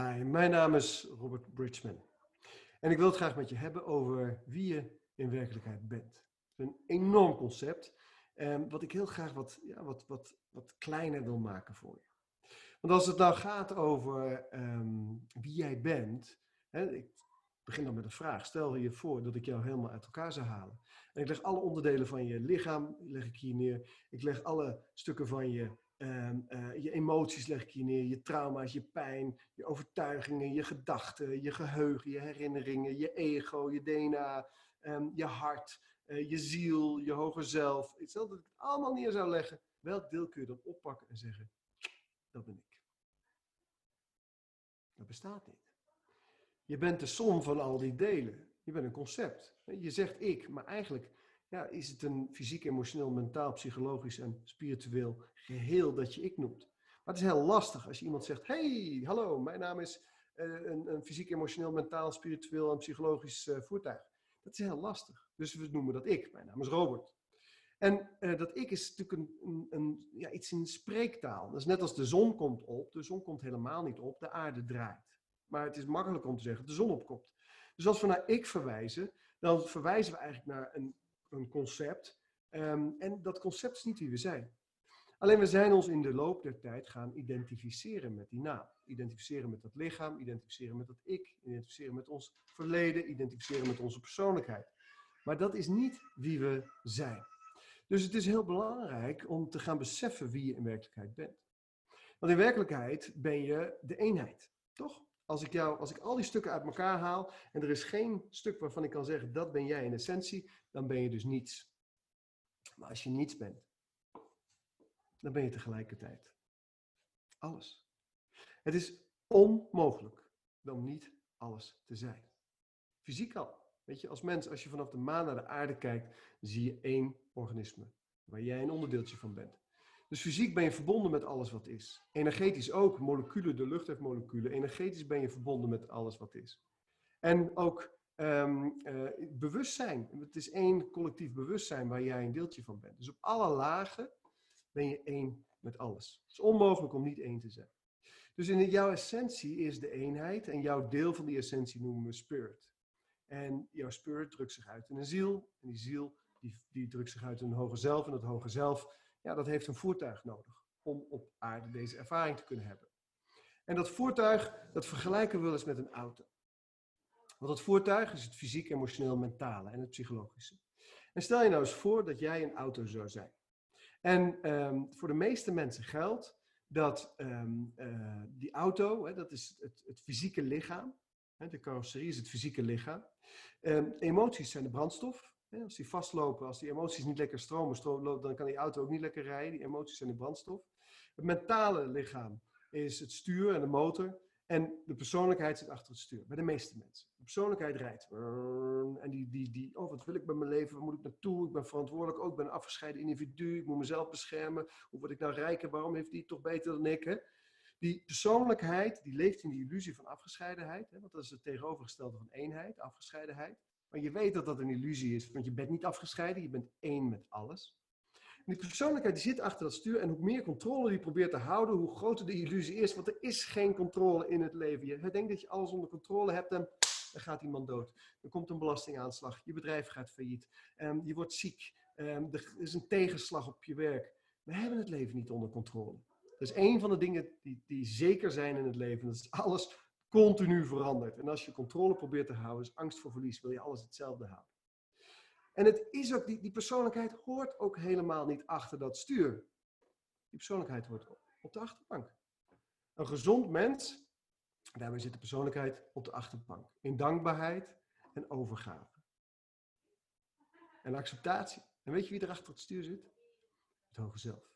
Hi, mijn naam is Robert Bridgman. En ik wil het graag met je hebben over wie je in werkelijkheid bent. Een enorm concept, eh, wat ik heel graag wat, ja, wat, wat, wat kleiner wil maken voor je. Want als het nou gaat over ehm, wie jij bent, hè, ik begin dan met een vraag. Stel je voor dat ik jou helemaal uit elkaar zou halen. En ik leg alle onderdelen van je lichaam leg ik hier neer. Ik leg alle stukken van je Ehm, eh, je emoties leg ik hier neer, je trauma's, je pijn, je overtuigingen, je gedachten, je geheugen, je herinneringen, je ego, je DNA, ehm, je hart, uh, je ziel, je hoger zelf. Stel dat ik het allemaal neer zou leggen, welk deel kun je dan oppakken en zeggen, dat ben ik. Dat bestaat niet. Je bent de som van al die delen. Je bent een concept. Je zegt ik, maar eigenlijk ja, is het een fysiek, emotioneel, mentaal, psychologisch en spiritueel geheel dat je ik noemt. Maar het is heel lastig als je iemand zegt: Hey, hallo, mijn naam is uh, een, een, fysiek, emotioneel, mentaal, spiritueel en psychologisch uh, voertuig. Dat is heel lastig. Dus we noemen dat ik. Mijn naam is Robert. En uh, dat ik is natuurlijk een, een, een, ja, iets in spreektaal. Dat is net als de zon komt op. De zon komt helemaal niet op, de aarde draait. Maar het is makkelijk om te zeggen: de zon opkomt. Dus als we naar ik verwijzen, dan verwijzen we eigenlijk naar een een concept. Ehm, en dat concept is niet wie we zijn. Alleen we zijn ons in de loop der tijd gaan identificeren met die naam. Identificeren met dat lichaam, identificeren met dat ik, identificeren met ons verleden, identificeren met onze persoonlijkheid. Maar dat is niet wie we zijn. Dus het is heel belangrijk om te gaan beseffen wie je in werkelijkheid bent. Want in werkelijkheid ben je de eenheid, toch? Als ik, jou, als ik al die stukken uit elkaar haal en er is geen stuk waarvan ik kan zeggen dat ben jij in essentie, dan ben je dus niets. Maar als je niets bent, dan ben je tegelijkertijd alles. Het is onmogelijk om niet alles te zijn. Fysiek al. Weet je, als mens, als je vanaf de maan naar de aarde kijkt, zie je één organisme waar jij een onderdeeltje van bent. Dus fysiek ben je verbonden met alles wat is. Energetisch ook, moleculen, de lucht heeft moleculen. Energetisch ben je verbonden met alles wat is. En ook um, bewustzijn. Het is één collectief bewustzijn waar jij een deeltje van bent. Dus op alle lagen ben je één met alles. Het is onmogelijk om niet één te zijn. Dus in jouw essentie is de eenheid en jouw deel van die essentie noemen we spirit. En jouw spirit drukt zich uit in een ziel. En die ziel die, die drukt zich uit in een hoger zelf. En dat hoger zelf ja, dat heeft een voertuig nodig om op aarde deze ervaring te kunnen hebben. En dat voertuig, dat vergelijken we wel eens met een auto. Want dat voertuig is het fysiek, emotioneel, mentale en het psychologische. En stel je nou eens voor dat jij een auto zou zijn. En um, voor de meeste mensen geldt dat um, uh, die auto, hè, dat is het, het fysieke lichaam. Hè, de carrosserie is het fysieke lichaam. Um, emoties zijn de brandstof. Als die vastlopen, als die emoties niet lekker stromen, stromen, dan kan die auto ook niet lekker rijden. Die emoties zijn de brandstof. Het mentale lichaam is het stuur en de motor. En de persoonlijkheid zit achter het stuur, bij de meeste mensen. De persoonlijkheid rijdt. En die, die, die, oh, wat wil ik met mijn leven? Waar moet ik naartoe? Ik ben verantwoordelijk ook, ik ben een afgescheiden individu. Ik moet mezelf beschermen. Hoe word ik nou rijker? Waarom heeft die toch beter dan ik? Hè? Die persoonlijkheid, die leeft in die illusie van afgescheidenheid. Hè? Want dat is het tegenovergestelde van eenheid, afgescheidenheid. Maar je weet dat dat een illusie is, want je bent niet afgescheiden, je bent één met alles. En die persoonlijkheid die zit achter dat stuur en hoe meer controle die probeert te houden, hoe groter de illusie is, want er is geen controle in het leven. Je denkt dat je alles onder controle hebt en dan gaat iemand dood. Er komt een belastingaanslag, je bedrijf gaat failliet, um, je wordt ziek, um, er is een tegenslag op je werk. We hebben het leven niet onder controle. Dat is één van de dingen die, die zeker zijn in het leven. Dat is alles continu verandert. En als je controle probeert te houden, is angst voor verlies, wil je alles hetzelfde houden. En het is ook, die, die persoonlijkheid hoort ook helemaal niet achter dat stuur. Die persoonlijkheid hoort op de achterbank. Een gezond mens, daarmee zit de persoonlijkheid op de achterbank. In dankbaarheid en overgave. En acceptatie. En weet je wie er achter het stuur zit? Het hoge zelf.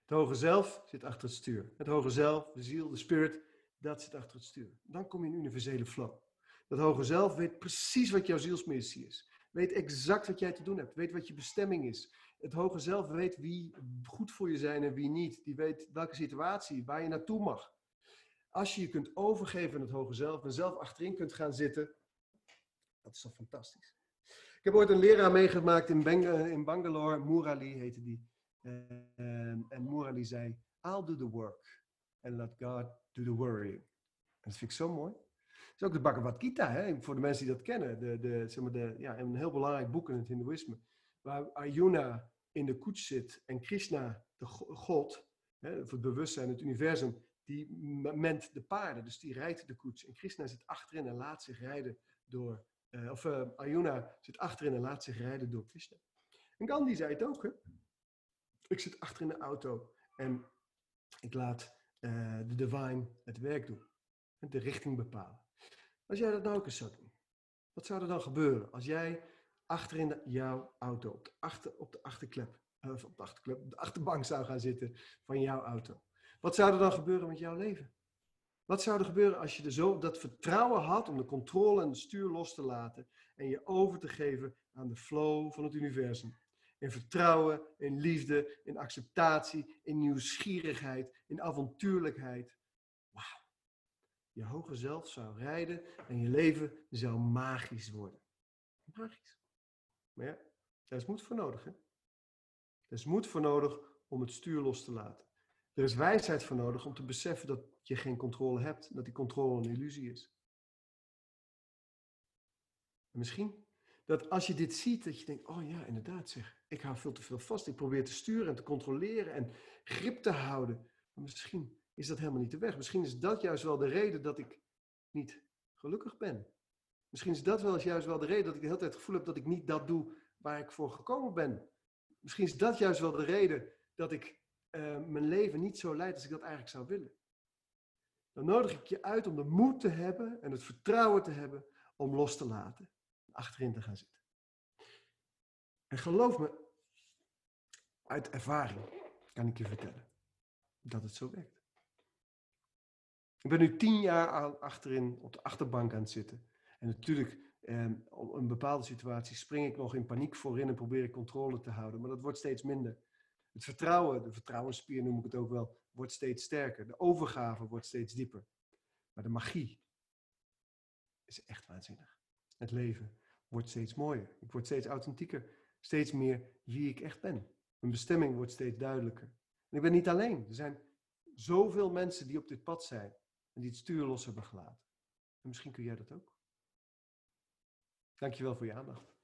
Het hoge zelf zit achter het stuur. Het hoge zelf, de ziel, de spirit, dat zit achter het stuur. Dan kom je in universele flow. Dat hoge zelf weet precies wat jouw zielsmissie is. Weet exact wat jij te doen hebt. Weet wat je bestemming is. Het hoge zelf weet wie goed voor je zijn en wie niet. Die weet welke situatie, waar je naartoe mag. Als je je kunt overgeven aan het hoge zelf en zelf achterin kunt gaan zitten, dat is toch fantastisch. Ik heb ooit een leraar meegemaakt in, in Bangalore, Murali heette die. En, en Murali zei, I'll do the work and let God do the worrying. dat vind ik zo mooi. Dat is ook de Bhagavad Gita, hè? voor de mensen die dat kennen. De, de, zeg maar de, ja, een heel belangrijk boek in het Hindoeïsme. Waar Arjuna in de koets zit en Krishna, de God, hè, het bewustzijn, het universum, die ment de paarden. Dus die rijdt de koets. En Krishna zit achterin en laat zich rijden door, uh, of uh, Arjuna zit achterin en laat zich rijden door Krishna. En Gandhi zei het ook, hè. Ik zit achter in de auto en ik laat uh, de divine het werk doen. De richting bepalen. Als jij dat nou eens zou doen, wat zou er dan gebeuren als jij achterin de, jouw auto, op de, achter, op de achterklep, of op de achterklep, op de achterbank zou gaan zitten van jouw auto? Wat zou er dan gebeuren met jouw leven? Wat zou er gebeuren als je er zo dat vertrouwen had om de controle en de stuur los te laten en je over te geven aan de flow van het universum? In vertrouwen, in liefde, in acceptatie, in nieuwsgierigheid, in avontuurlijkheid. Wauw. Je hoge zelf zou rijden en je leven zou magisch worden. Magisch. Maar ja, daar is moed voor nodig. Hè? Er is moed voor nodig om het stuur los te laten. Er is wijsheid voor nodig om te beseffen dat je geen controle hebt, dat die controle een illusie is. En misschien dat als je dit ziet, dat je denkt, oh ja, inderdaad zeg, ik hou veel te veel vast. Ik probeer te sturen en te controleren en grip te houden. Maar misschien is dat helemaal niet de weg. Misschien is dat juist wel de reden dat ik niet gelukkig ben. Misschien is dat wel juist wel de reden dat ik de hele tijd het gevoel heb dat ik niet dat doe waar ik voor gekomen ben. Misschien is dat juist wel de reden dat ik uh, mijn leven niet zo leid als ik dat eigenlijk zou willen. Dan nodig ik je uit om de moed te hebben en het vertrouwen te hebben om los te laten, achterin te gaan zitten. En geloof me, uit ervaring kan ik je vertellen dat het zo werkt. Ik ben nu tien jaar achterin op de achterbank aan het zitten. En natuurlijk, eh, op een bepaalde situatie spring ik nog in paniek voorin en probeer ik controle te houden. Maar dat wordt steeds minder. Het vertrouwen, de vertrouwensspier noem ik het ook wel, wordt steeds sterker. De overgave wordt steeds dieper. Maar de magie is echt waanzinnig. Het leven wordt steeds mooier. Ik word steeds authentieker. Steeds meer wie ik echt ben. Mijn bestemming wordt steeds duidelijker. En ik ben niet alleen. Er zijn zoveel mensen die op dit pad zijn en die het stuur los hebben gelaten. En misschien kun jij dat ook. Dankjewel voor je aandacht.